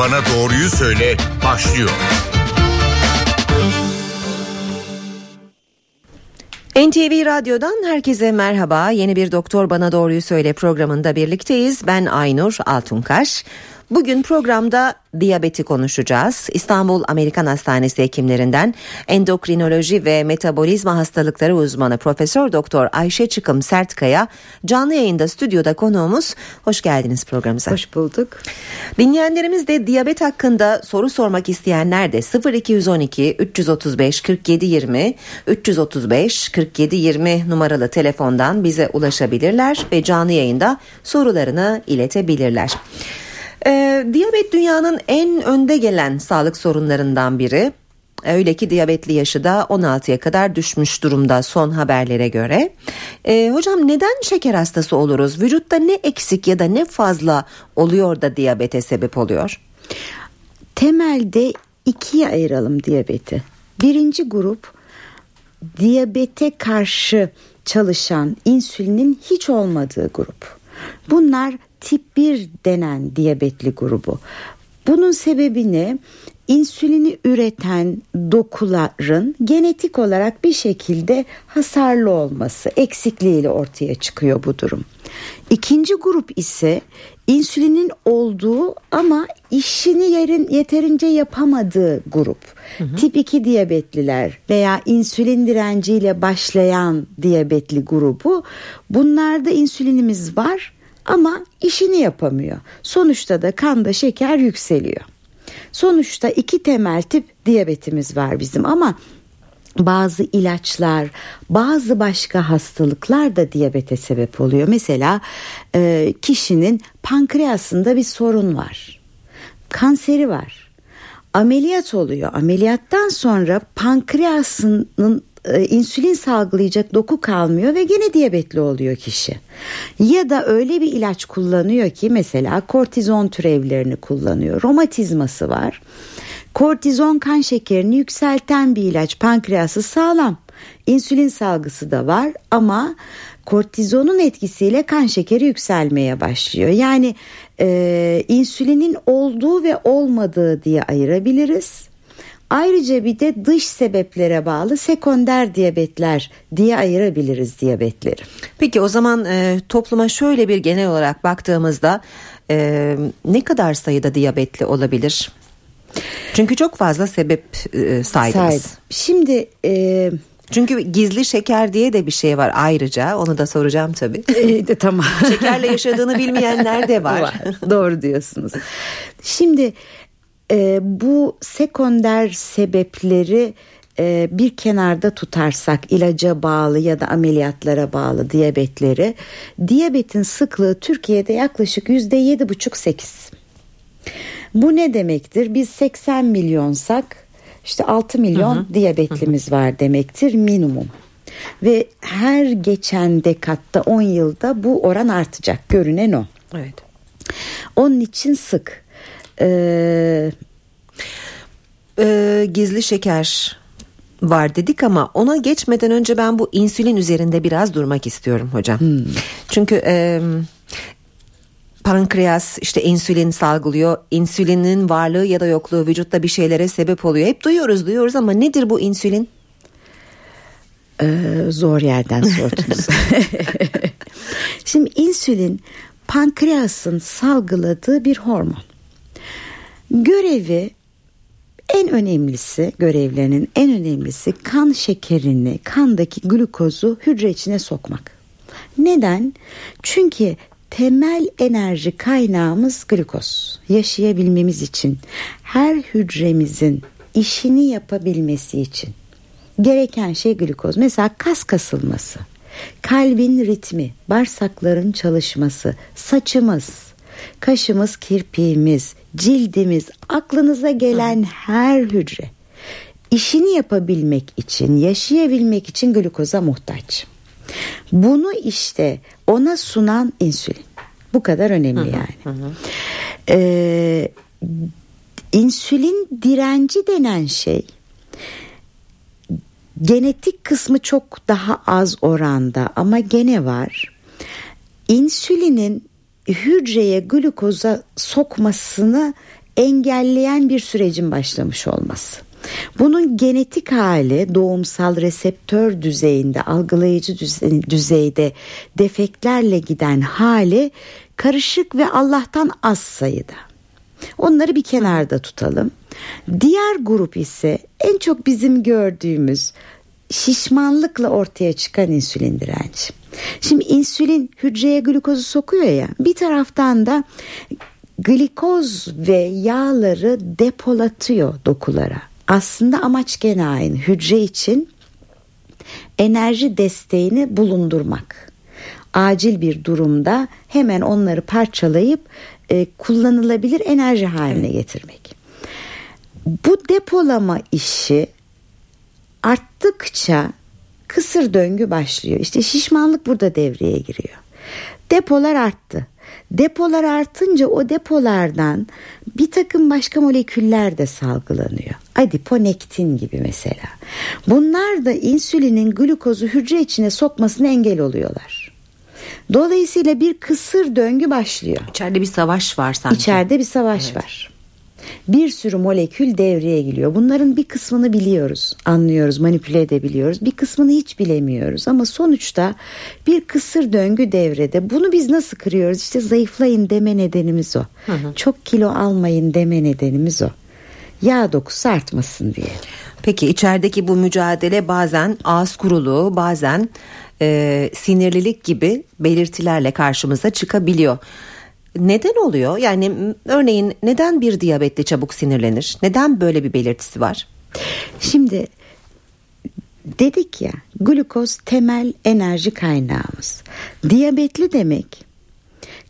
Bana Doğruyu Söyle başlıyor. NTV Radyo'dan herkese merhaba. Yeni bir Doktor Bana Doğruyu Söyle programında birlikteyiz. Ben Aynur Altunkaş. Bugün programda diyabeti konuşacağız. İstanbul Amerikan Hastanesi hekimlerinden endokrinoloji ve metabolizma hastalıkları uzmanı Profesör Doktor Ayşe Çıkım Sertkaya canlı yayında stüdyoda konuğumuz. Hoş geldiniz programımıza. Hoş bulduk. Dinleyenlerimiz de diyabet hakkında soru sormak isteyenler de 0212 335 47 20 335 47 20 numaralı telefondan bize ulaşabilirler ve canlı yayında sorularını iletebilirler. Ee, diyabet dünyanın en önde gelen sağlık sorunlarından biri. Öyle ki diyabetli yaşı da 16'ya kadar düşmüş durumda son haberlere göre. Ee, hocam neden şeker hastası oluruz? Vücutta ne eksik ya da ne fazla oluyor da diyabete sebep oluyor? Temelde ikiye ayıralım diyabeti. Birinci grup diyabete karşı çalışan insülinin hiç olmadığı grup. Bunlar tip 1 denen diyabetli grubu. Bunun sebebi ne? İnsülini üreten dokuların genetik olarak bir şekilde hasarlı olması, eksikliğiyle ortaya çıkıyor bu durum. İkinci grup ise insülinin olduğu ama işini yerin yeterince yapamadığı grup. Hı hı. Tip 2 diyabetliler veya insülin direnciyle başlayan diyabetli grubu. Bunlarda insülinimiz var ama işini yapamıyor. Sonuçta da kanda şeker yükseliyor. Sonuçta iki temel tip diyabetimiz var bizim ama bazı ilaçlar, bazı başka hastalıklar da diyabete sebep oluyor. Mesela e, kişinin pankreasında bir sorun var. Kanseri var. Ameliyat oluyor. Ameliyattan sonra pankreasının e, insülin salgılayacak doku kalmıyor ve gene diyabetli oluyor kişi. Ya da öyle bir ilaç kullanıyor ki mesela kortizon türevlerini kullanıyor. Romatizması var. Kortizon kan şekerini yükselten bir ilaç. Pankreası sağlam. İnsülin salgısı da var ama kortizonun etkisiyle kan şekeri yükselmeye başlıyor. Yani e, insülinin olduğu ve olmadığı diye ayırabiliriz. Ayrıca bir de dış sebeplere bağlı sekonder diyabetler diye ayırabiliriz diyabetleri. Peki o zaman e, topluma şöyle bir genel olarak baktığımızda e, ne kadar sayıda diyabetli olabilir? Çünkü çok fazla sebep e, saydınız. Şimdi e, çünkü gizli şeker diye de bir şey var ayrıca onu da soracağım tabii. E, de, tamam. Şekerle yaşadığını bilmeyenler de var. var. Doğru diyorsunuz. Şimdi e, bu sekonder sebepleri e, bir kenarda tutarsak ilaca bağlı ya da ameliyatlara bağlı diyabetleri diyabetin sıklığı Türkiye'de yaklaşık yüzde yedi buçuk sekiz. Bu ne demektir? Biz 80 milyonsak işte 6 milyon hı hı. diyabetlimiz hı hı. var demektir minimum. Ve her geçen dekatta 10 yılda bu oran artacak görünen o. Evet. Onun için sık ee, e, gizli şeker var dedik ama ona geçmeden önce ben bu insülin üzerinde biraz durmak istiyorum hocam. Hmm. Çünkü e, pankreas işte insülin salgılıyor. İnsülinin varlığı ya da yokluğu vücutta bir şeylere sebep oluyor. Hep duyuyoruz duyuyoruz ama nedir bu insülin? Ee, zor yerden sordunuz. Şimdi insülin pankreasın salgıladığı bir hormon. Görevi en önemlisi görevlerinin en önemlisi kan şekerini kandaki glukozu hücre içine sokmak. Neden? Çünkü temel enerji kaynağımız glikoz. Yaşayabilmemiz için her hücremizin işini yapabilmesi için gereken şey glikoz. Mesela kas kasılması, kalbin ritmi, bağırsakların çalışması, saçımız, kaşımız, kirpiğimiz, cildimiz, aklınıza gelen her hücre işini yapabilmek için, yaşayabilmek için glukoza muhtaç. Bunu işte ona sunan insülin. Bu kadar önemli yani. Ee, insülin direnci denen şey genetik kısmı çok daha az oranda ama gene var. İnsülinin hücreye glukoza sokmasını engelleyen bir sürecin başlamış olması. Bunun genetik hali doğumsal reseptör düzeyinde, algılayıcı düzeyde defektlerle giden hali karışık ve Allah'tan az sayıda. Onları bir kenarda tutalım. Diğer grup ise en çok bizim gördüğümüz şişmanlıkla ortaya çıkan insülin direnci. Şimdi insülin hücreye glukozu sokuyor ya bir taraftan da glikoz ve yağları depolatıyor dokulara. Aslında amaç gene aynı. Hücre için enerji desteğini bulundurmak. Acil bir durumda hemen onları parçalayıp e, kullanılabilir enerji haline getirmek. Bu depolama işi arttıkça kısır döngü başlıyor. İşte şişmanlık burada devreye giriyor. Depolar arttı. Depolar artınca o depolardan bir takım başka moleküller de salgılanıyor. Adiponektin gibi mesela. Bunlar da insülinin glukozu hücre içine sokmasını engel oluyorlar. Dolayısıyla bir kısır döngü başlıyor. İçeride bir savaş var sanki. İçeride bir savaş evet. var bir sürü molekül devreye giriyor. Bunların bir kısmını biliyoruz, anlıyoruz, manipüle edebiliyoruz. Bir kısmını hiç bilemiyoruz ama sonuçta bir kısır döngü devrede. Bunu biz nasıl kırıyoruz? İşte zayıflayın deme nedenimiz o. Hı hı. Çok kilo almayın deme nedenimiz o. Yağ dokusu artmasın diye. Peki içerideki bu mücadele bazen ağız kuruluğu, bazen e, sinirlilik gibi belirtilerle karşımıza çıkabiliyor. Neden oluyor? Yani örneğin neden bir diyabetli çabuk sinirlenir? Neden böyle bir belirtisi var? Şimdi dedik ya glukoz temel enerji kaynağımız. Diyabetli demek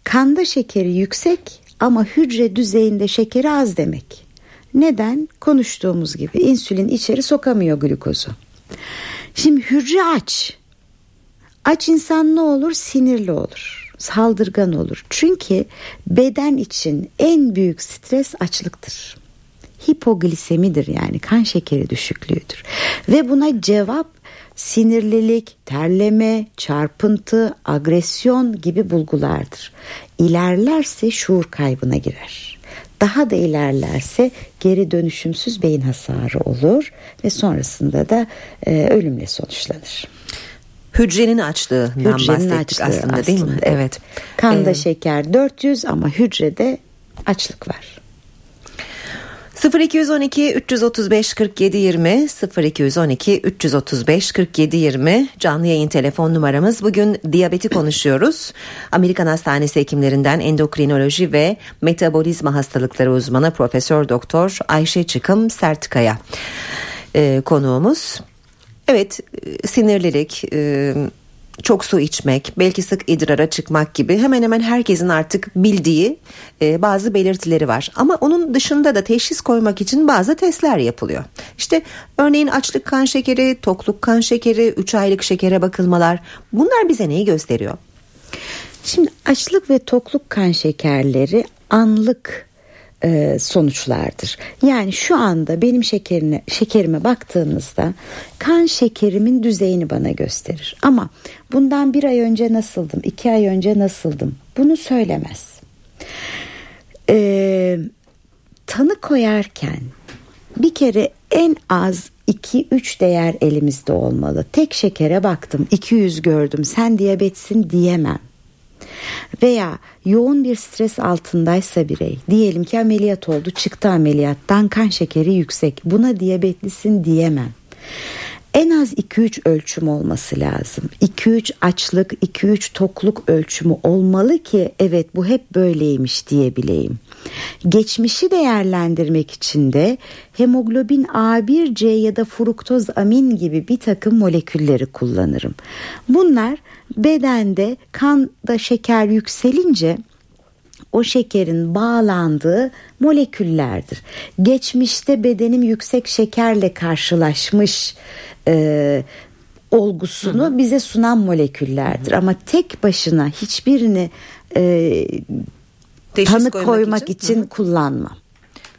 kanda şekeri yüksek ama hücre düzeyinde şekeri az demek. Neden? Konuştuğumuz gibi insülin içeri sokamıyor glukozu. Şimdi hücre aç. Aç insan ne olur? Sinirli olur saldırgan olur. Çünkü beden için en büyük stres açlıktır. Hipoglisemidir yani kan şekeri düşüklüğüdür. Ve buna cevap sinirlilik, terleme, çarpıntı, agresyon gibi bulgulardır. İlerlerse şuur kaybına girer. Daha da ilerlerse geri dönüşümsüz beyin hasarı olur ve sonrasında da e, ölümle sonuçlanır. Hücrenin açlığından hücrenin bahsettik açlığı aslında, aslında değil mi? Evet. Kanda ee, şeker 400 ama hücrede açlık var. 0212 335 47 20 0212 335 47 20 canlı yayın telefon numaramız. Bugün diyabeti konuşuyoruz. Amerikan Hastanesi hekimlerinden endokrinoloji ve metabolizma hastalıkları uzmanı Profesör Doktor Ayşe Çıkım Sertkaya ee, konuğumuz. Evet sinirlilik, e, çok su içmek, belki sık idrara çıkmak gibi hemen hemen herkesin artık bildiği e, bazı belirtileri var. Ama onun dışında da teşhis koymak için bazı testler yapılıyor. İşte örneğin açlık kan şekeri, tokluk kan şekeri, 3 aylık şekere bakılmalar bunlar bize neyi gösteriyor? Şimdi açlık ve tokluk kan şekerleri anlık e, sonuçlardır. Yani şu anda benim şekerine, şekerime baktığınızda kan şekerimin düzeyini bana gösterir. Ama bundan bir ay önce nasıldım, iki ay önce nasıldım bunu söylemez. E, tanı koyarken bir kere en az 2-3 değer elimizde olmalı. Tek şekere baktım 200 gördüm sen diyabetsin diyemem veya yoğun bir stres altındaysa birey diyelim ki ameliyat oldu çıktı ameliyattan kan şekeri yüksek buna diyabetlisin diyemem. En az 2-3 ölçüm olması lazım. 2-3 açlık, 2-3 tokluk ölçümü olmalı ki evet bu hep böyleymiş diyebileyim. Geçmişi değerlendirmek için de hemoglobin A1C ya da fruktoz amin gibi bir takım molekülleri kullanırım. Bunlar bedende kanda şeker yükselince o şekerin bağlandığı moleküllerdir. Geçmişte bedenim yüksek şekerle karşılaşmış e, olgusunu hı hı. bize sunan moleküllerdir. Hı hı. Ama tek başına hiçbirini e, tanı koymak, koymak için, için kullanmam.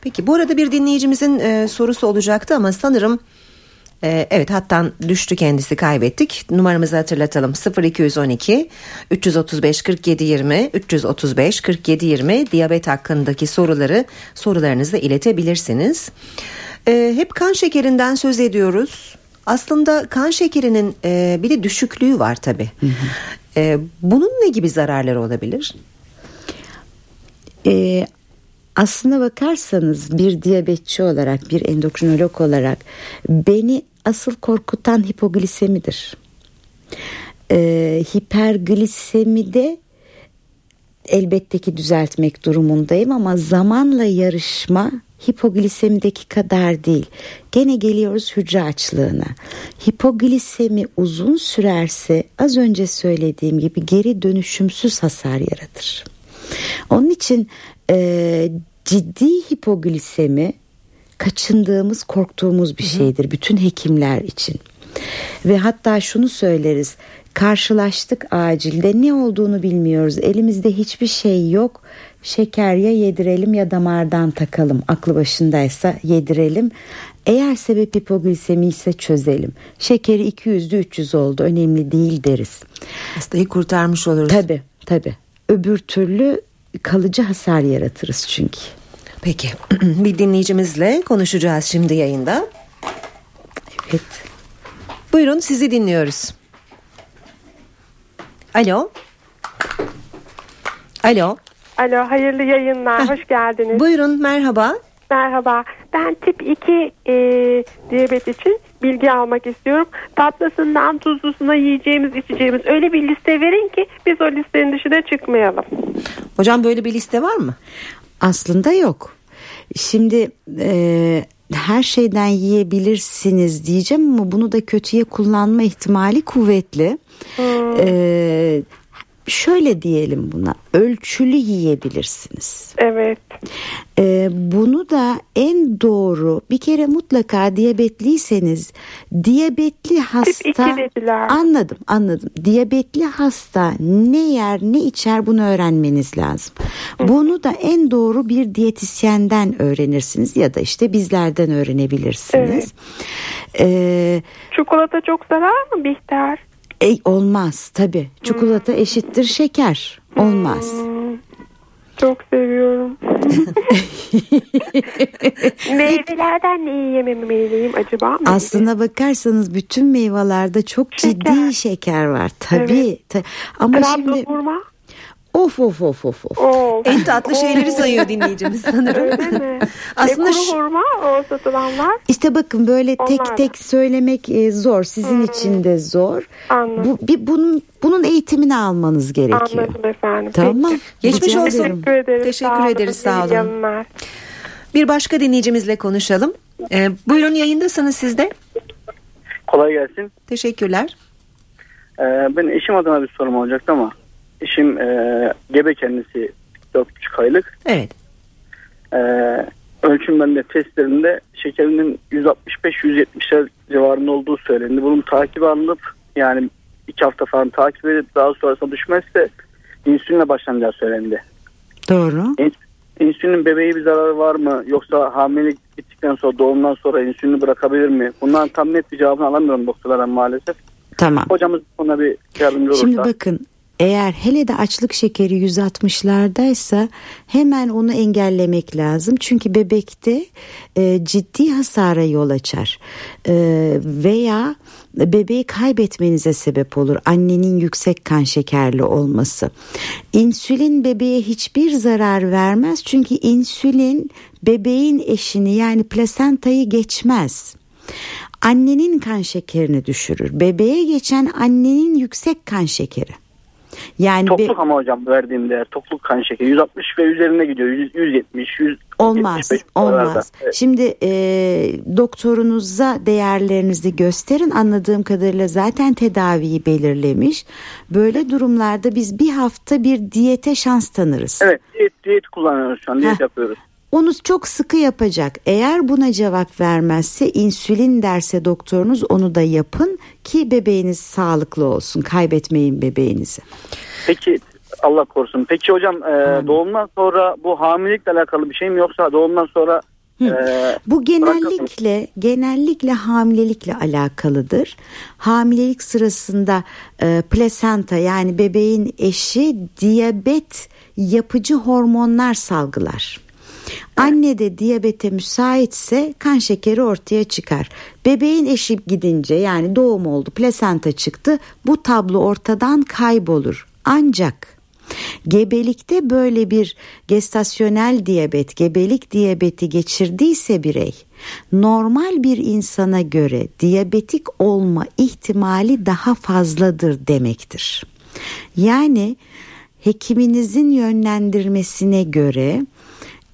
Peki bu arada bir dinleyicimizin e, sorusu olacaktı ama sanırım Ee, evet hattan düştü kendisi kaybettik. Numaramızı hatırlatalım 0212 335 47 20 335 47 20 diyabet hakkındaki soruları sorularınızı iletebilirsiniz. Ee, hep kan şekerinden söz ediyoruz. Aslında kan şekerinin e, bir de düşüklüğü var tabi. E, bunun ne gibi zararları olabilir? E, aslına bakarsanız bir diyabetçi olarak bir endokrinolog olarak beni asıl korkutan hipoglisemidir. E, hiperglisemide elbette ki düzeltmek durumundayım ama zamanla yarışma hipoglisemideki kadar değil. Gene geliyoruz hücre açlığına. Hipoglisemi uzun sürerse az önce söylediğim gibi geri dönüşümsüz hasar yaratır. Onun için e, ciddi hipoglisemi kaçındığımız, korktuğumuz bir şeydir bütün hekimler için. Ve hatta şunu söyleriz. Karşılaştık acilde ne olduğunu bilmiyoruz. Elimizde hiçbir şey yok. Şeker ya yedirelim ya damardan takalım. Aklı başındaysa yedirelim. Eğer sebep hipoglisemi ise çözelim. Şekeri 200'de 300 oldu önemli değil deriz. Hastayı kurtarmış oluruz. Tabi tabi. Öbür türlü kalıcı hasar yaratırız çünkü. Peki bir dinleyicimizle konuşacağız şimdi yayında. Evet. Buyurun sizi dinliyoruz. Alo. Alo. Alo, hayırlı yayınlar. Hoş geldiniz. Buyurun merhaba. Merhaba. Ben tip 2 e, diyabet için bilgi almak istiyorum. Tatlısından tuzlusuna yiyeceğimiz, içeceğimiz öyle bir liste verin ki biz o listenin dışına çıkmayalım. Hocam böyle bir liste var mı? Aslında yok. Şimdi e, her şeyden yiyebilirsiniz diyeceğim ama bunu da kötüye kullanma ihtimali kuvvetli. Hmm. E, şöyle diyelim buna ölçülü yiyebilirsiniz. Evet. Ee, bunu da en doğru bir kere mutlaka diyabetliyseniz diyabetli hasta anladım anladım diyabetli hasta ne yer ne içer bunu öğrenmeniz lazım. Hı. Bunu da en doğru bir diyetisyenden öğrenirsiniz ya da işte bizlerden öğrenebilirsiniz. Evet. Ee, Çikolata çok zarar mı Bihter? E, olmaz tabi. Çikolata hmm. eşittir şeker. Olmaz. Hmm. Çok seviyorum. Meyvelerden ne yememeliyim acaba? Aslına bakarsanız bütün meyvelerde çok şeker. ciddi şeker var. Tabii. Evet. Ta ama Trabzon şimdi hurma? Of of of of of. of. En tatlı şeyleri sayıyor dinleyicimiz sanırım. Öyle mi? Aslında Ve kuru hurma o satılanlar. İşte bakın böyle Onlar tek tek söylemek e, zor. Sizin hmm. için de zor. Anladım. Bu, bir, bunun, bunun eğitimini almanız gerekiyor. Anladım efendim. Tamam. Geçmiş olsun. Teşekkür ederiz. Teşekkür sağ ederiz. Sağ olun. Bir başka dinleyicimizle konuşalım. Ee, buyurun yayındasınız siz de. Kolay gelsin. Teşekkürler. Ee, ben eşim adına bir sorum olacaktı ama Eşim e, gebe kendisi 4,5 aylık. Evet. E, ölçümlerinde testlerinde şekerinin 165-170'ler civarında olduğu söylendi. Bunun takibi alınıp yani iki hafta falan takip edip daha sonrasında düşmezse insülinle başlanacağı söylendi. Doğru. İnsülinin bebeği bir zararı var mı? Yoksa hamilelik bittikten sonra doğumdan sonra insülini bırakabilir mi? Bundan tam net bir cevabını alamıyorum doktorlardan maalesef. Tamam. Hocamız ona bir yardımcı olursa. Şimdi bakın eğer hele de açlık şekeri 160'lardaysa hemen onu engellemek lazım. Çünkü bebekte e, ciddi hasara yol açar e, veya bebeği kaybetmenize sebep olur annenin yüksek kan şekerli olması. İnsülin bebeğe hiçbir zarar vermez çünkü insülin bebeğin eşini yani plasentayı geçmez annenin kan şekerini düşürür. Bebeğe geçen annenin yüksek kan şekeri. Yani tokluk bir, ama hocam verdiğim değer tokluk kan şekeri 160 ve üzerine gidiyor 100, 170 100 olmaz olmaz. Evet. Şimdi e, doktorunuza değerlerinizi gösterin anladığım kadarıyla zaten tedaviyi belirlemiş. Böyle durumlarda biz bir hafta bir diyete şans tanırız. Evet diyet, diyet kullanıyoruz şu an diyet Heh. yapıyoruz. Onu çok sıkı yapacak. Eğer buna cevap vermezse insülin derse doktorunuz onu da yapın ki bebeğiniz sağlıklı olsun. Kaybetmeyin bebeğinizi. Peki Allah korusun. Peki hocam e, doğumdan sonra bu hamilelikle alakalı bir şey mi yoksa doğumdan sonra Ee, Bu genellikle genellikle hamilelikle alakalıdır. Hamilelik sırasında e, plasenta yani bebeğin eşi diyabet yapıcı hormonlar salgılar. Anne de diyabete müsaitse kan şekeri ortaya çıkar. Bebeğin eşi gidince yani doğum oldu plasenta çıktı bu tablo ortadan kaybolur. Ancak Gebelikte böyle bir gestasyonel diyabet, gebelik diyabeti geçirdiyse birey normal bir insana göre diyabetik olma ihtimali daha fazladır demektir. Yani hekiminizin yönlendirmesine göre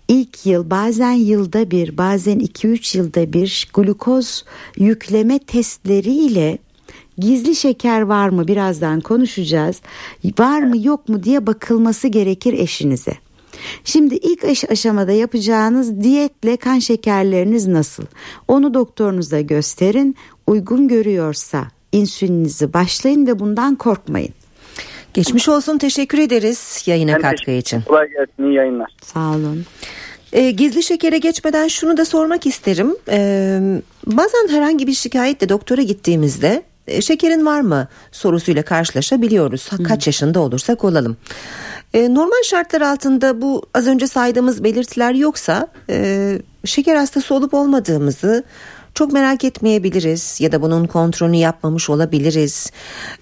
ilk yıl bazen yılda bir bazen 2-3 yılda bir glukoz yükleme testleriyle gizli şeker var mı birazdan konuşacağız. Var mı yok mu diye bakılması gerekir eşinize. Şimdi ilk aşamada yapacağınız diyetle kan şekerleriniz nasıl? Onu doktorunuza gösterin. Uygun görüyorsa insülinizi başlayın ve bundan korkmayın. Geçmiş olsun teşekkür ederiz yayına ben katkı için. Kolay gelsin iyi yayınlar. Sağ olun. E, gizli şekere geçmeden şunu da sormak isterim. E, bazen herhangi bir şikayetle doktora gittiğimizde e, şekerin var mı sorusuyla karşılaşabiliyoruz. Hmm. Kaç yaşında olursak olalım. E, normal şartlar altında bu az önce saydığımız belirtiler yoksa e, şeker hastası olup olmadığımızı çok merak etmeyebiliriz ya da bunun kontrolünü yapmamış olabiliriz.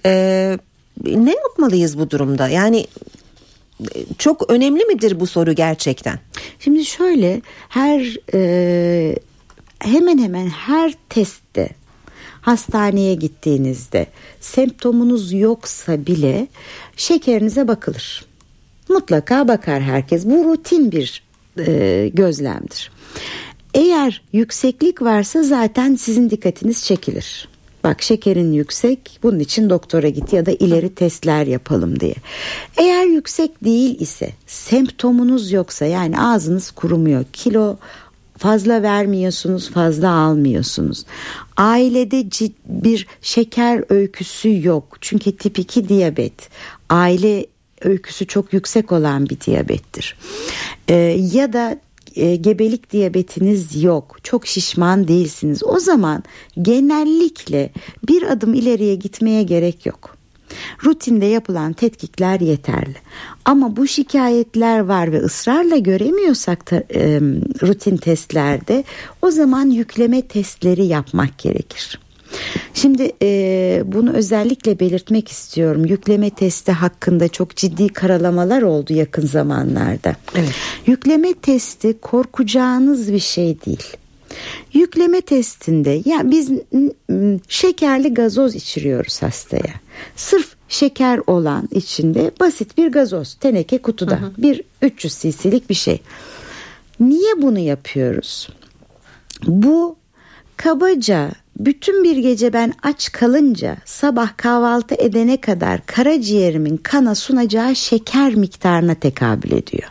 E, ne yapmalıyız bu durumda? Yani çok önemli midir bu soru gerçekten? Şimdi şöyle her e, hemen hemen her testte hastaneye gittiğinizde semptomunuz yoksa bile şekerinize bakılır. Mutlaka bakar herkes. Bu rutin bir e, gözlemdir. Eğer yükseklik varsa zaten sizin dikkatiniz çekilir. Bak şekerin yüksek bunun için doktora git ya da ileri testler yapalım diye. Eğer yüksek değil ise semptomunuz yoksa yani ağzınız kurumuyor kilo fazla vermiyorsunuz fazla almıyorsunuz. Ailede cid, bir şeker öyküsü yok çünkü tip 2 diyabet aile öyküsü çok yüksek olan bir diyabettir. Ee, ya da e, gebelik diyabetiniz yok, çok şişman değilsiniz. O zaman genellikle bir adım ileriye gitmeye gerek yok. Rutinde yapılan tetkikler yeterli. Ama bu şikayetler var ve ısrarla göremiyorsak da, e, rutin testlerde o zaman yükleme testleri yapmak gerekir. Şimdi e, bunu özellikle belirtmek istiyorum. Yükleme testi hakkında çok ciddi karalamalar oldu yakın zamanlarda. Evet. Yükleme testi korkacağınız bir şey değil. Yükleme testinde ya biz şekerli gazoz içiriyoruz hastaya. Sırf şeker olan içinde basit bir gazoz teneke kutuda hı hı. bir 300 cc'lik bir şey. Niye bunu yapıyoruz? Bu kabaca bütün bir gece ben aç kalınca sabah kahvaltı edene kadar karaciğerimin kana sunacağı şeker miktarına tekabül ediyor.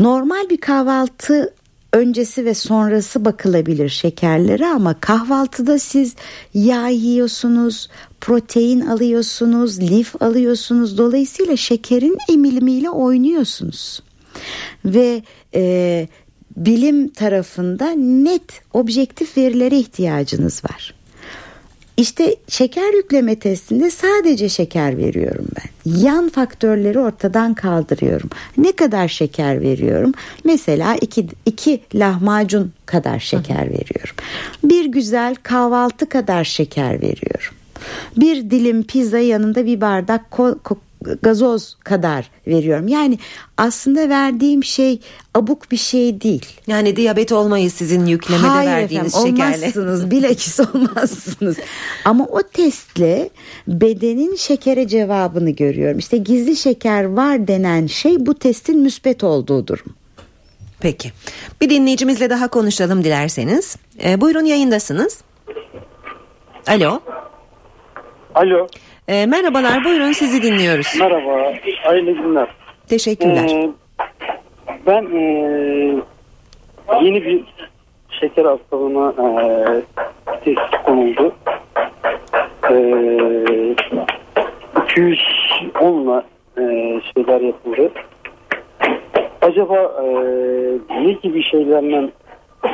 Normal bir kahvaltı öncesi ve sonrası bakılabilir şekerlere ama kahvaltıda siz yağ yiyorsunuz, protein alıyorsunuz, lif alıyorsunuz. Dolayısıyla şekerin emilimiyle oynuyorsunuz. Ve e, bilim tarafında net objektif verilere ihtiyacınız var. İşte şeker yükleme testinde sadece şeker veriyorum ben. Yan faktörleri ortadan kaldırıyorum. Ne kadar şeker veriyorum? Mesela iki, iki lahmacun kadar şeker veriyorum. Bir güzel kahvaltı kadar şeker veriyorum. Bir dilim pizza yanında bir bardak gazoz kadar veriyorum. Yani aslında verdiğim şey abuk bir şey değil. Yani diyabet olmayız sizin yüklemede Hayır verdiğiniz efendim, şekerle. Olmazsınız bilakis olmazsınız. Ama o testle bedenin şekere cevabını görüyorum. İşte gizli şeker var denen şey bu testin müspet olduğu durum. Peki. Bir dinleyicimizle daha konuşalım dilerseniz. E, buyurun yayındasınız. Alo. Alo. E, merhabalar buyurun sizi dinliyoruz. Merhaba. Hayırlı günler. Teşekkürler. Ee, ben e, yeni bir şeker hastalığına e, teşhis konuldu. E, 210'la e, şeyler yapıldı. Acaba e, ne gibi şeylerden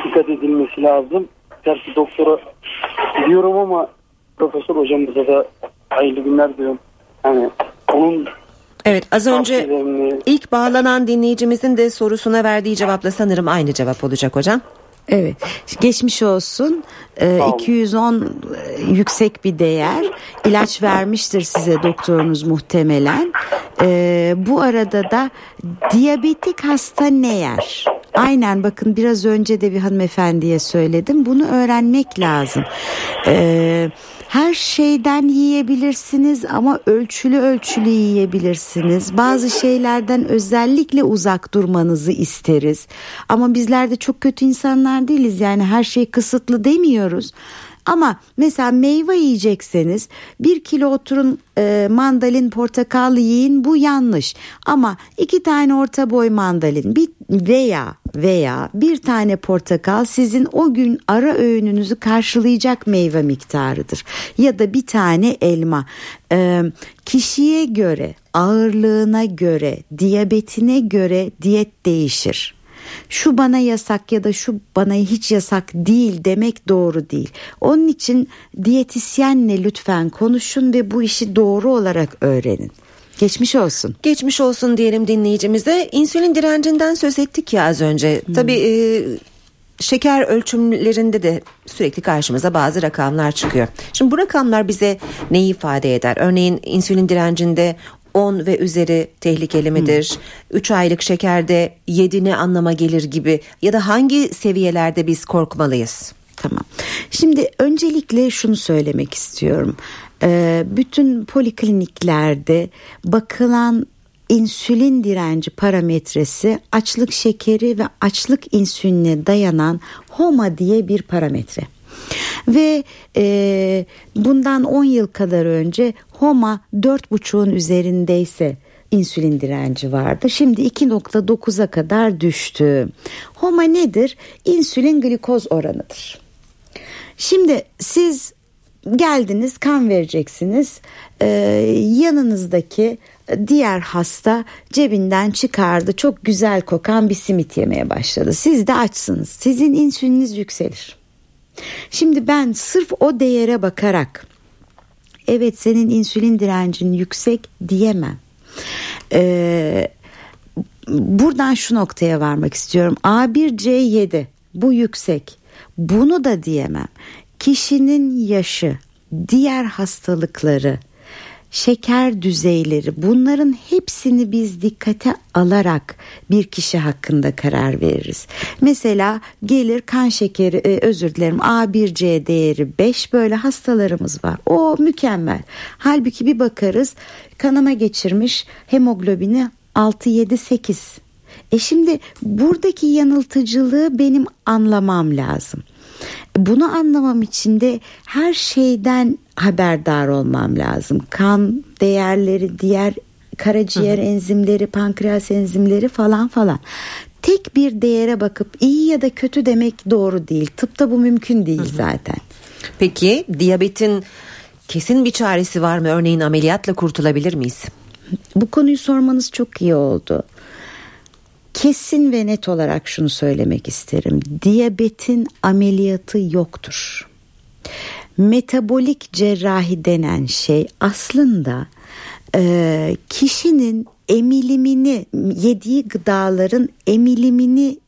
dikkat edilmesi lazım. Gerçi doktora gidiyorum ama profesör hocamıza da hayırlı günler diyorum. Yani onun Evet az önce ilk bağlanan dinleyicimizin de sorusuna verdiği cevapla sanırım aynı cevap olacak hocam. Evet geçmiş olsun Ee, olun. 210 e, yüksek bir değer ilaç vermiştir size doktorunuz muhtemelen Ee, bu arada da diyabetik hasta ne yer? Aynen bakın biraz önce de bir hanımefendiye söyledim bunu öğrenmek lazım. Ee, her şeyden yiyebilirsiniz ama ölçülü ölçülü yiyebilirsiniz. Bazı şeylerden özellikle uzak durmanızı isteriz. Ama bizler de çok kötü insanlar değiliz. Yani her şey kısıtlı demiyoruz. Ama mesela meyve yiyecekseniz bir kilo oturun e, mandalin portakal yiyin bu yanlış. Ama iki tane orta boy mandalin bir veya veya bir tane portakal sizin o gün ara öğününüzü karşılayacak meyve miktarıdır. Ya da bir tane elma. E, kişiye göre ağırlığına göre diyabetine göre diyet değişir şu bana yasak ya da şu bana hiç yasak değil demek doğru değil. Onun için diyetisyenle lütfen konuşun ve bu işi doğru olarak öğrenin. Geçmiş olsun. Geçmiş olsun diyelim dinleyicimize. İnsülin direncinden söz ettik ya az önce. Tabii e, şeker ölçümlerinde de sürekli karşımıza bazı rakamlar çıkıyor. Şimdi bu rakamlar bize neyi ifade eder? Örneğin insülin direncinde 10 ve üzeri tehlikeli midir? 3 aylık şekerde 7 ne anlama gelir gibi ya da hangi seviyelerde biz korkmalıyız? Tamam. Şimdi öncelikle şunu söylemek istiyorum. Ee, bütün polikliniklerde bakılan insülin direnci parametresi açlık şekeri ve açlık insülinine dayanan HOMA diye bir parametre. Ve e, bundan 10 yıl kadar önce HOMA 4,5'un üzerindeyse insülin direnci vardı. Şimdi 2.9'a kadar düştü. HOMA nedir? İnsülin glikoz oranıdır. Şimdi siz geldiniz kan vereceksiniz. Ee, yanınızdaki diğer hasta cebinden çıkardı çok güzel kokan bir simit yemeye başladı. Siz de açsınız. Sizin insüliniz yükselir. Şimdi ben sırf o değere bakarak evet senin insülin direncin yüksek diyemem. Ee, buradan şu noktaya varmak istiyorum. A1C7 bu yüksek. Bunu da diyemem. Kişinin yaşı, diğer hastalıkları, şeker düzeyleri bunların hepsini biz dikkate alarak bir kişi hakkında karar veririz. Mesela gelir kan şekeri e, özür dilerim A1C değeri 5 böyle hastalarımız var. O mükemmel. Halbuki bir bakarız kanama geçirmiş hemoglobini 6 7 8. E şimdi buradaki yanıltıcılığı benim anlamam lazım. Bunu anlamam için de her şeyden haberdar olmam lazım. Kan değerleri, diğer karaciğer Hı-hı. enzimleri, pankreas enzimleri falan falan. Tek bir değere bakıp iyi ya da kötü demek doğru değil. Tıpta bu mümkün değil Hı-hı. zaten. Peki diyabetin kesin bir çaresi var mı? Örneğin ameliyatla kurtulabilir miyiz? Bu konuyu sormanız çok iyi oldu. Kesin ve net olarak şunu söylemek isterim. Diyabetin ameliyatı yoktur. Metabolik cerrahi denen şey aslında e, kişinin emilimini yediği gıdaların emilimini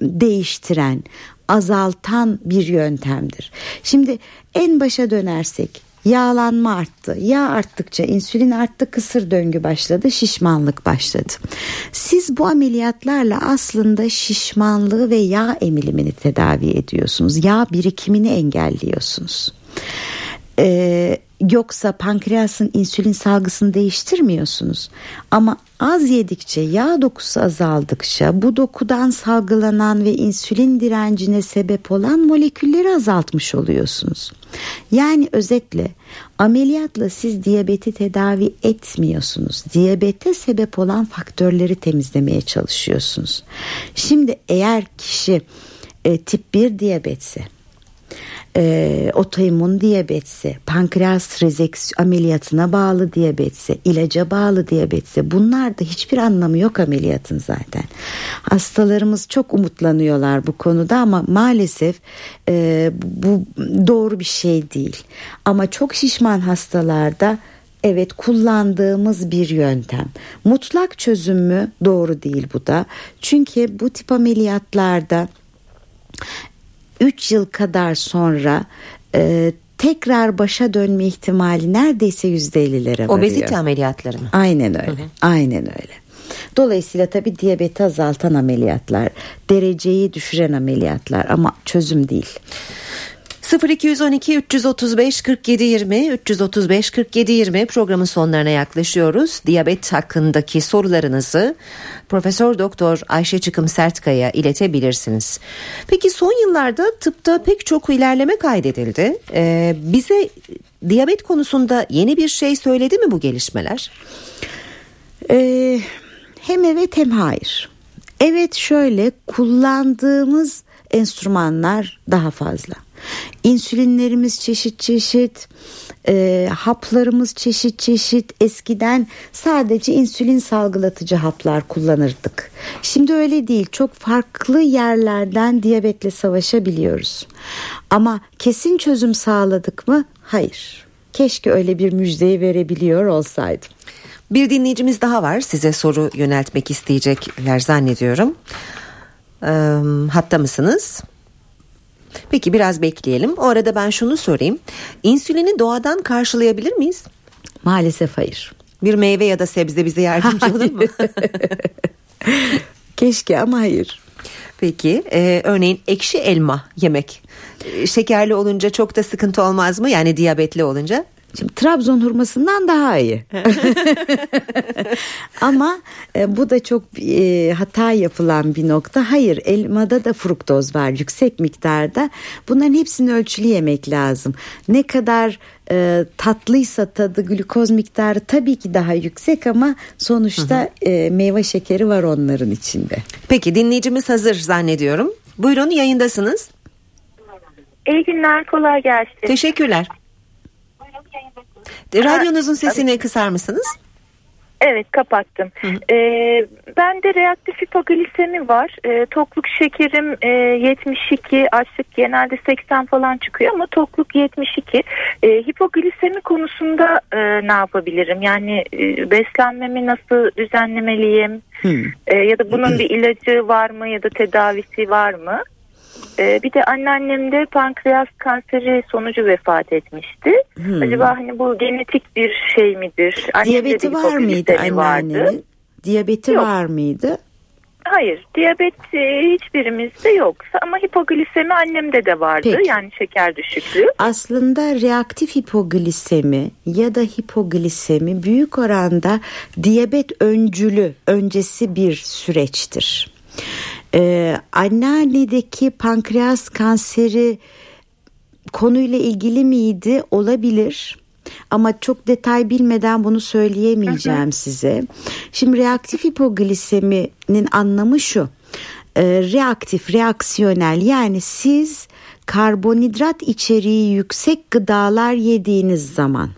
değiştiren azaltan bir yöntemdir. Şimdi en başa dönersek Yağlanma arttı. Yağ arttıkça insülin arttı, kısır döngü başladı, şişmanlık başladı. Siz bu ameliyatlarla aslında şişmanlığı ve yağ emilimini tedavi ediyorsunuz. Yağ birikimini engelliyorsunuz. Ee, yoksa pankreasın insülin salgısını değiştirmiyorsunuz. Ama az yedikçe yağ dokusu azaldıkça bu dokudan salgılanan ve insülin direncine sebep olan molekülleri azaltmış oluyorsunuz. Yani özetle ameliyatla siz diyabeti tedavi etmiyorsunuz. Diyabete sebep olan faktörleri temizlemeye çalışıyorsunuz. Şimdi eğer kişi e, tip 1 diyabetse e, otoimmün diyabetse, pankreas rezeks ameliyatına bağlı diyabetse, ilaca bağlı diyabetse bunlar da hiçbir anlamı yok ameliyatın zaten. Hastalarımız çok umutlanıyorlar bu konuda ama maalesef e, bu doğru bir şey değil. Ama çok şişman hastalarda Evet kullandığımız bir yöntem. Mutlak çözüm mü? Doğru değil bu da. Çünkü bu tip ameliyatlarda 3 yıl kadar sonra e, tekrar başa dönme ihtimali neredeyse %50'lere varıyor. Obezite ameliyatları mı? Aynen öyle. Hı hı. Aynen öyle. Dolayısıyla tabii diyabeti azaltan ameliyatlar, dereceyi düşüren ameliyatlar ama çözüm değil. 0212 335 47 20 335 47 20 programın sonlarına yaklaşıyoruz. Diyabet hakkındaki sorularınızı Profesör Doktor Ayşe Çıkım Sertkaya iletebilirsiniz. Peki son yıllarda tıpta pek çok ilerleme kaydedildi. Ee, bize diyabet konusunda yeni bir şey söyledi mi bu gelişmeler? Ee, hem evet hem hayır. Evet şöyle kullandığımız enstrümanlar daha fazla. İnsülinlerimiz çeşit çeşit, e, haplarımız çeşit çeşit. Eskiden sadece insülin salgılatıcı haplar kullanırdık. Şimdi öyle değil. Çok farklı yerlerden diyabetle savaşabiliyoruz. Ama kesin çözüm sağladık mı? Hayır. Keşke öyle bir müjdeyi verebiliyor olsaydım. Bir dinleyicimiz daha var size soru yöneltmek isteyecekler zannediyorum. Ee, hatta mısınız? Peki biraz bekleyelim. O arada ben şunu sorayım. İnsülini doğadan karşılayabilir miyiz? Maalesef hayır. Bir meyve ya da sebze bize yardımcı olur mu? Keşke ama hayır. Peki e, örneğin ekşi elma yemek e, şekerli olunca çok da sıkıntı olmaz mı? Yani diyabetli olunca? Şimdi Trabzon hurmasından daha iyi. Ama e, bu da çok e, hata yapılan bir nokta. Hayır elmada da fruktoz var yüksek miktarda. Bunların hepsini ölçülü yemek lazım. Ne kadar e, tatlıysa tadı glukoz miktarı tabii ki daha yüksek ama sonuçta E, meyve şekeri var onların içinde. Peki dinleyicimiz hazır zannediyorum. Buyurun yayındasınız. İyi günler kolay gelsin. Teşekkürler. Radyonuzun sesini kısar mısınız? Evet kapattım. Hı hı. Ee, bende reaktif hipoglisemi var. Ee, tokluk şekerim e, 72, açlık genelde 80 falan çıkıyor ama tokluk 72. Ee, hipoglisemi konusunda e, ne yapabilirim? Yani e, beslenmemi nasıl düzenlemeliyim? E, ya da bunun bir ilacı var mı ya da tedavisi var mı? Ee, bir de anneannem de pankreas kanseri sonucu vefat etmişti. Hmm. Acaba hani bu genetik bir şey midir? Annem Diyabeti var mıydı anneannenin? Diyabeti yok. var mıydı? Hayır, diyabet e, hiçbirimizde yok ama hipoglisemi annemde de vardı. Peki. Yani şeker düşüklüğü. Aslında reaktif hipoglisemi ya da hipoglisemi büyük oranda diyabet öncülü öncesi bir süreçtir. Ee, anneannedeki pankreas kanseri konuyla ilgili miydi? Olabilir. Ama çok detay bilmeden bunu söyleyemeyeceğim size. Şimdi reaktif hipogliseminin anlamı şu. Ee, reaktif, reaksiyonel yani siz karbonhidrat içeriği yüksek gıdalar yediğiniz zaman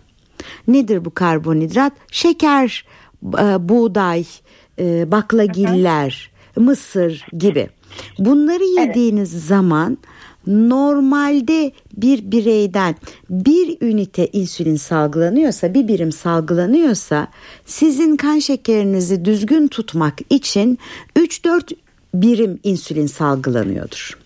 nedir bu karbonhidrat? Şeker, e, buğday, e, baklagiller, mısır gibi. Bunları yediğiniz evet. zaman normalde bir bireyden bir ünite insülin salgılanıyorsa bir birim salgılanıyorsa sizin kan şekerinizi düzgün tutmak için 3-4 birim insülin salgılanıyordur.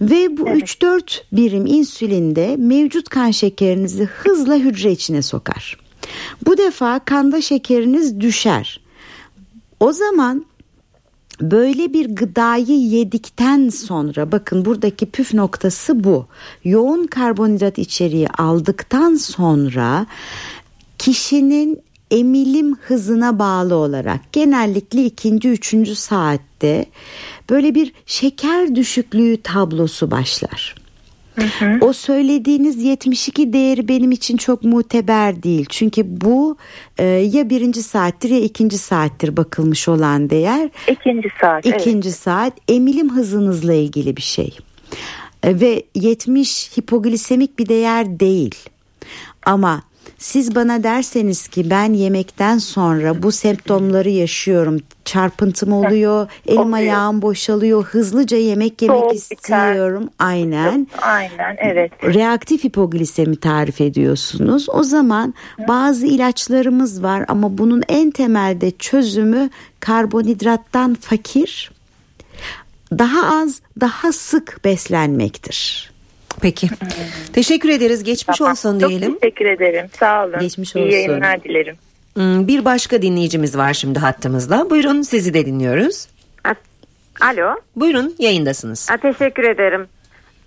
Ve bu evet. 3-4 birim insülinde mevcut kan şekerinizi hızla hücre içine sokar. Bu defa kanda şekeriniz düşer. O zaman Böyle bir gıdayı yedikten sonra bakın buradaki püf noktası bu. Yoğun karbonhidrat içeriği aldıktan sonra kişinin emilim hızına bağlı olarak genellikle ikinci üçüncü saatte böyle bir şeker düşüklüğü tablosu başlar. Hı hı. O söylediğiniz 72 değeri benim için çok muteber değil. Çünkü bu e, ya birinci saattir ya ikinci saattir bakılmış olan değer. İkinci saat. İkinci evet. saat emilim hızınızla ilgili bir şey. E, ve 70 hipoglisemik bir değer değil. Ama siz bana derseniz ki ben yemekten sonra bu semptomları yaşıyorum. Çarpıntım oluyor, elim Oluyor. ayağım boşalıyor, hızlıca yemek yemek Soğuk biter. istiyorum. Aynen. Aynen evet. Reaktif hipoglisemi tarif ediyorsunuz. O zaman bazı ilaçlarımız var ama bunun en temelde çözümü karbonhidrattan fakir, daha az, daha sık beslenmektir. Peki. Teşekkür ederiz. Geçmiş Tamam. olsun Çok diyelim. teşekkür ederim. Sağ olun. Geçmiş İyi olsun. yayınlar dilerim. Hmm, Bir başka dinleyicimiz var şimdi hattımızda. Buyurun sizi de dinliyoruz. Alo, Buyurun yayındasınız. ha, teşekkür ederim.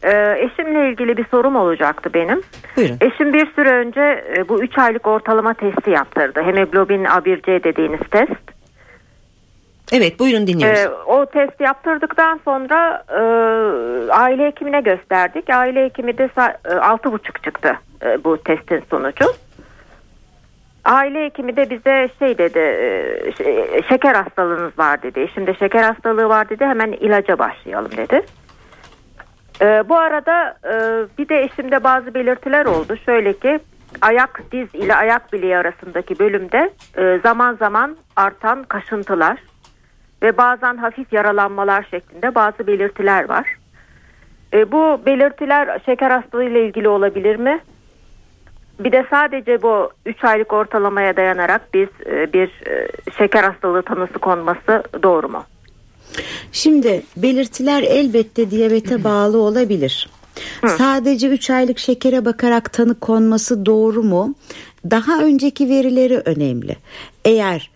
Ee, eşimle ilgili bir sorum olacaktı benim. Buyurun. Eşim bir süre önce e, bu 3 aylık ortalama testi yaptırdı. Hemoglobin A1C dediğiniz test. Evet buyurun dinliyoruz. Ee, o test yaptırdıktan sonra e, aile hekimine gösterdik. Aile hekimi de e, 6,5 çıktı e, bu testin sonucu. Aile hekimi de bize şey dedi, e, ş- şeker hastalığınız var dedi. Şimdi şeker hastalığı var dedi, hemen ilaca başlayalım dedi. E, bu arada e, bir de eşimde bazı belirtiler oldu. Şöyle ki ayak diz ile ayak bileği arasındaki bölümde e, zaman zaman artan kaşıntılar ve bazen hafif yaralanmalar şeklinde bazı belirtiler var. E, bu belirtiler şeker hastalığı ile ilgili olabilir mi? Bir de sadece bu 3 aylık ortalamaya dayanarak biz e, bir e, şeker hastalığı tanısı konması doğru mu? Şimdi belirtiler elbette diyabete bağlı olabilir. Sadece 3 aylık şekere bakarak tanı konması doğru mu? Daha önceki verileri önemli. Eğer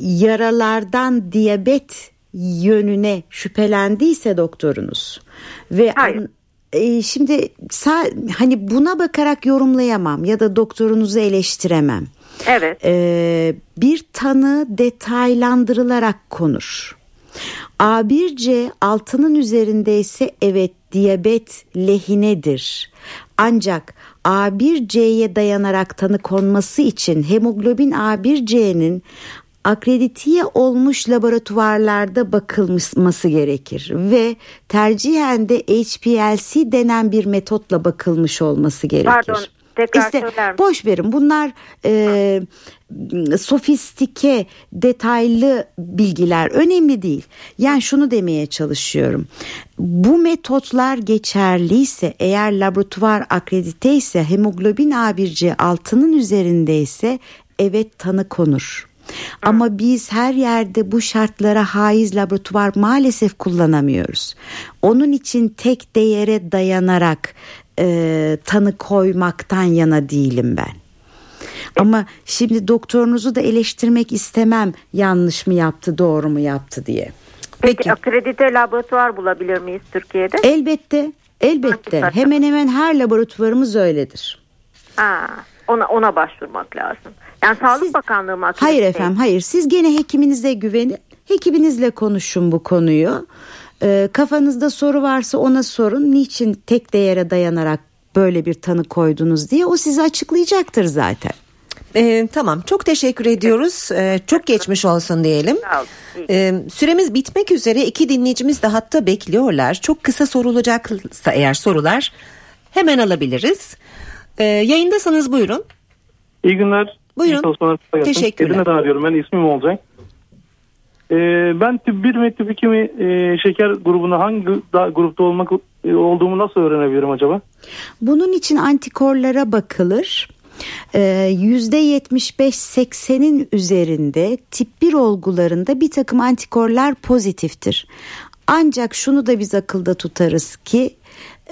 yaralardan diyabet yönüne şüphelendiyse doktorunuz ve Hayır. e, şimdi hani buna bakarak yorumlayamam ya da doktorunuzu eleştiremem. Evet. Ee, bir tanı detaylandırılarak konur. A1C altının üzerindeyse evet diyabet lehinedir. Ancak A1C'ye dayanarak tanı konması için hemoglobin A1C'nin akreditiye olmuş laboratuvarlarda bakılması gerekir ve tercihen de HPLC denen bir metotla bakılmış olması gerekir. Pardon, tekrar İşte söyler misin? boş verin bunlar e, sofistike detaylı bilgiler önemli değil. Yani şunu demeye çalışıyorum. Bu metotlar geçerliyse eğer laboratuvar akredite ise hemoglobin A1C altının üzerindeyse evet tanı konur. Ama biz her yerde bu şartlara haiz laboratuvar maalesef kullanamıyoruz. Onun için tek değere dayanarak e, tanı koymaktan yana değilim ben. Ama şimdi doktorunuzu da eleştirmek istemem yanlış mı yaptı doğru mu yaptı diye. Peki, Peki. akredite laboratuvar bulabilir miyiz Türkiye'de? Elbette elbette hemen hemen her laboratuvarımız öyledir. Ha, ona ona başvurmak lazım. Yani Sağlık Siz- Bakanlığı mı? Hayır efendim hayır siz gene hekiminize güvenin hekiminizle konuşun bu konuyu. Ee, kafanızda soru varsa ona sorun niçin tek değere dayanarak böyle bir tanı koydunuz diye o size açıklayacaktır zaten. Ee, tamam çok teşekkür ediyoruz. Ee, çok geçmiş olsun diyelim. Sağ olun. İyi. Ee, süremiz bitmek üzere iki dinleyicimiz de hatta bekliyorlar. Çok kısa sorulacaksa eğer sorular hemen alabiliriz. Ee, yayındasınız buyurun. İyi günler. Buyurun. Teşekkürler. Edirne'den arıyorum. Ben ismim olacak. Ee, ben tip 1 ve tip 2 mi e, şeker grubuna hangi da, grupta olmak e, olduğumu nasıl öğrenebilirim acaba? Bunun için antikorlara bakılır. Ee, %75-80'in üzerinde tip 1 olgularında bir takım antikorlar pozitiftir. Ancak şunu da biz akılda tutarız ki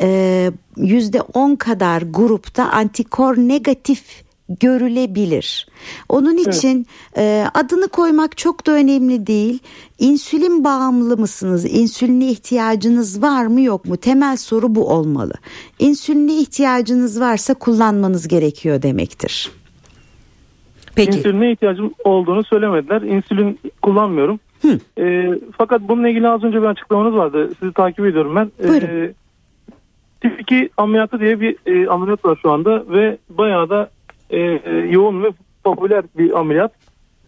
e, %10 kadar grupta antikor negatif görülebilir. Onun için e, adını koymak çok da önemli değil. İnsülin bağımlı mısınız? İnsüline ihtiyacınız var mı yok mu? Temel soru bu olmalı. İnsüline ihtiyacınız varsa kullanmanız gerekiyor demektir. Peki. İnsüline ihtiyacım olduğunu söylemediler. İnsülin kullanmıyorum. Ee, fakat bununla ilgili az önce bir açıklamanız vardı. Sizi takip ediyorum ben. Ee, Buyurun. tip 2 ameliyatı diye bir e, ameliyat var şu anda ve bayağı da e, e, yoğun ve popüler bir ameliyat.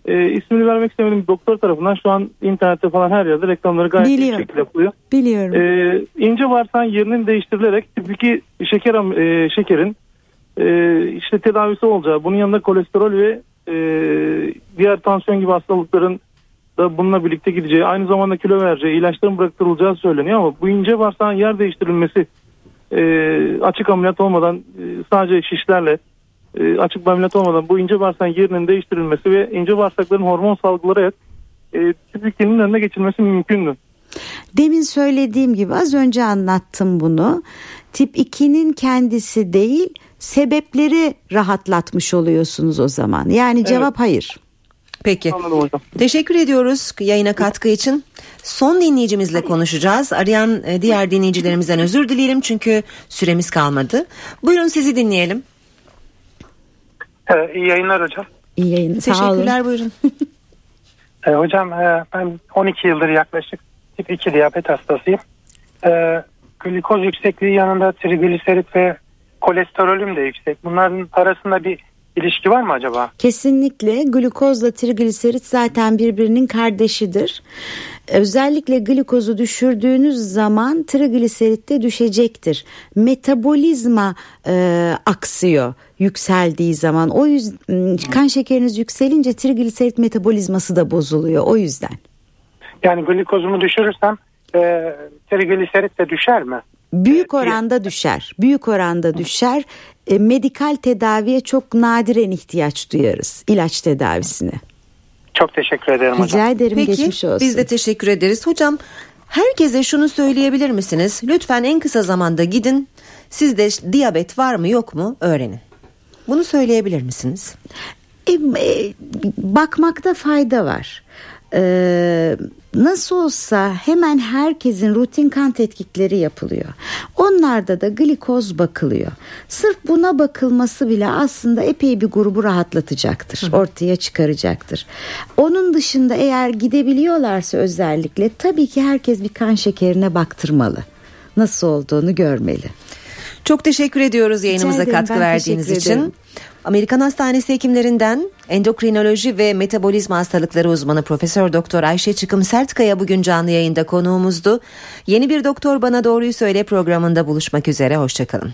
e, ismini vermek istemedim doktor tarafından şu an internette falan her yerde reklamları gayet iyi Biliyorum. şekilde yapılıyor. Biliyorum. E, ince bağırsağın yerinin değiştirilerek tip 2 şeker, e, şekerin e, işte tedavisi olacağı bunun yanında kolesterol ve e, diğer tansiyon gibi hastalıkların da bununla birlikte gideceği aynı zamanda kilo vereceği ilaçların bıraktırılacağı söyleniyor ama bu ince bağırsağın yer değiştirilmesi e, açık ameliyat olmadan e, sadece şişlerle e, açık ameliyat olmadan bu ince bağırsağın yerinin değiştirilmesi ve ince bağırsakların hormon salgılayarak e, tip 2'nin önüne geçilmesi mümkündü. Demin söylediğim gibi az önce anlattım bunu. Tip 2'nin kendisi değil sebepleri rahatlatmış oluyorsunuz o zaman. Yani cevap hayır. Peki. Teşekkür ediyoruz yayına katkı için. Son dinleyicimizle konuşacağız. Arayan e, diğer dinleyicilerimizden özür dileyelim çünkü süremiz kalmadı. Buyurun sizi dinleyelim. Ee, iyi yayınlar hocam. İyi yayın. Sağ olun. Teşekkürler buyurun. Ee, hocam e, ben 12 yıldır yaklaşık tip 2 diyabet hastasıyım. Ee, glikoz yüksekliği yanında trigliserit ve kolesterolüm de yüksek. Bunların arasında bir ilişki var mı acaba? Kesinlikle glukozla trigliserit zaten birbirinin kardeşidir. Özellikle glukozu düşürdüğünüz zaman trigliserit de düşecektir. Metabolizma e, aksıyor yükseldiği zaman. O yüzden kan şekeriniz yükselince trigliserit metabolizması da bozuluyor o yüzden. Yani glikozumu düşürürsem e, trigliserit de düşer mi? Büyük oranda düşer. Büyük oranda düşer. E, medikal tedaviye çok nadiren ihtiyaç duyarız. ilaç tedavisine. Çok teşekkür ederim hocam. Rica ederim Peki geçmiş olsun. biz de teşekkür ederiz. Hocam herkese şunu söyleyebilir misiniz? Lütfen en kısa zamanda gidin. Sizde diyabet var mı yok mu öğrenin. Bunu söyleyebilir misiniz? E, e, bakmakta fayda var. Ee, nasıl olsa hemen herkesin rutin kan tetkikleri yapılıyor. Onlarda da glikoz bakılıyor. Sırf buna bakılması bile aslında epey bir grubu rahatlatacaktır. Ortaya çıkaracaktır. Onun dışında eğer gidebiliyorlarsa özellikle tabii ki herkes bir kan şekerine baktırmalı. Nasıl olduğunu görmeli. Çok teşekkür ediyoruz yayınımıza ederim, katkı verdiğiniz için. Amerikan Hastanesi hekimlerinden endokrinoloji ve metabolizma hastalıkları uzmanı Profesör Doktor Ayşe Çıkım Sertkaya bugün canlı yayında konuğumuzdu. Yeni bir Doktor Bana Doğruyu Söyle programında buluşmak üzere. Hoşçakalın.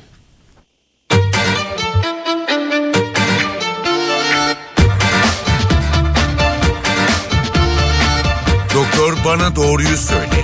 Doktor bana doğruyu söyle.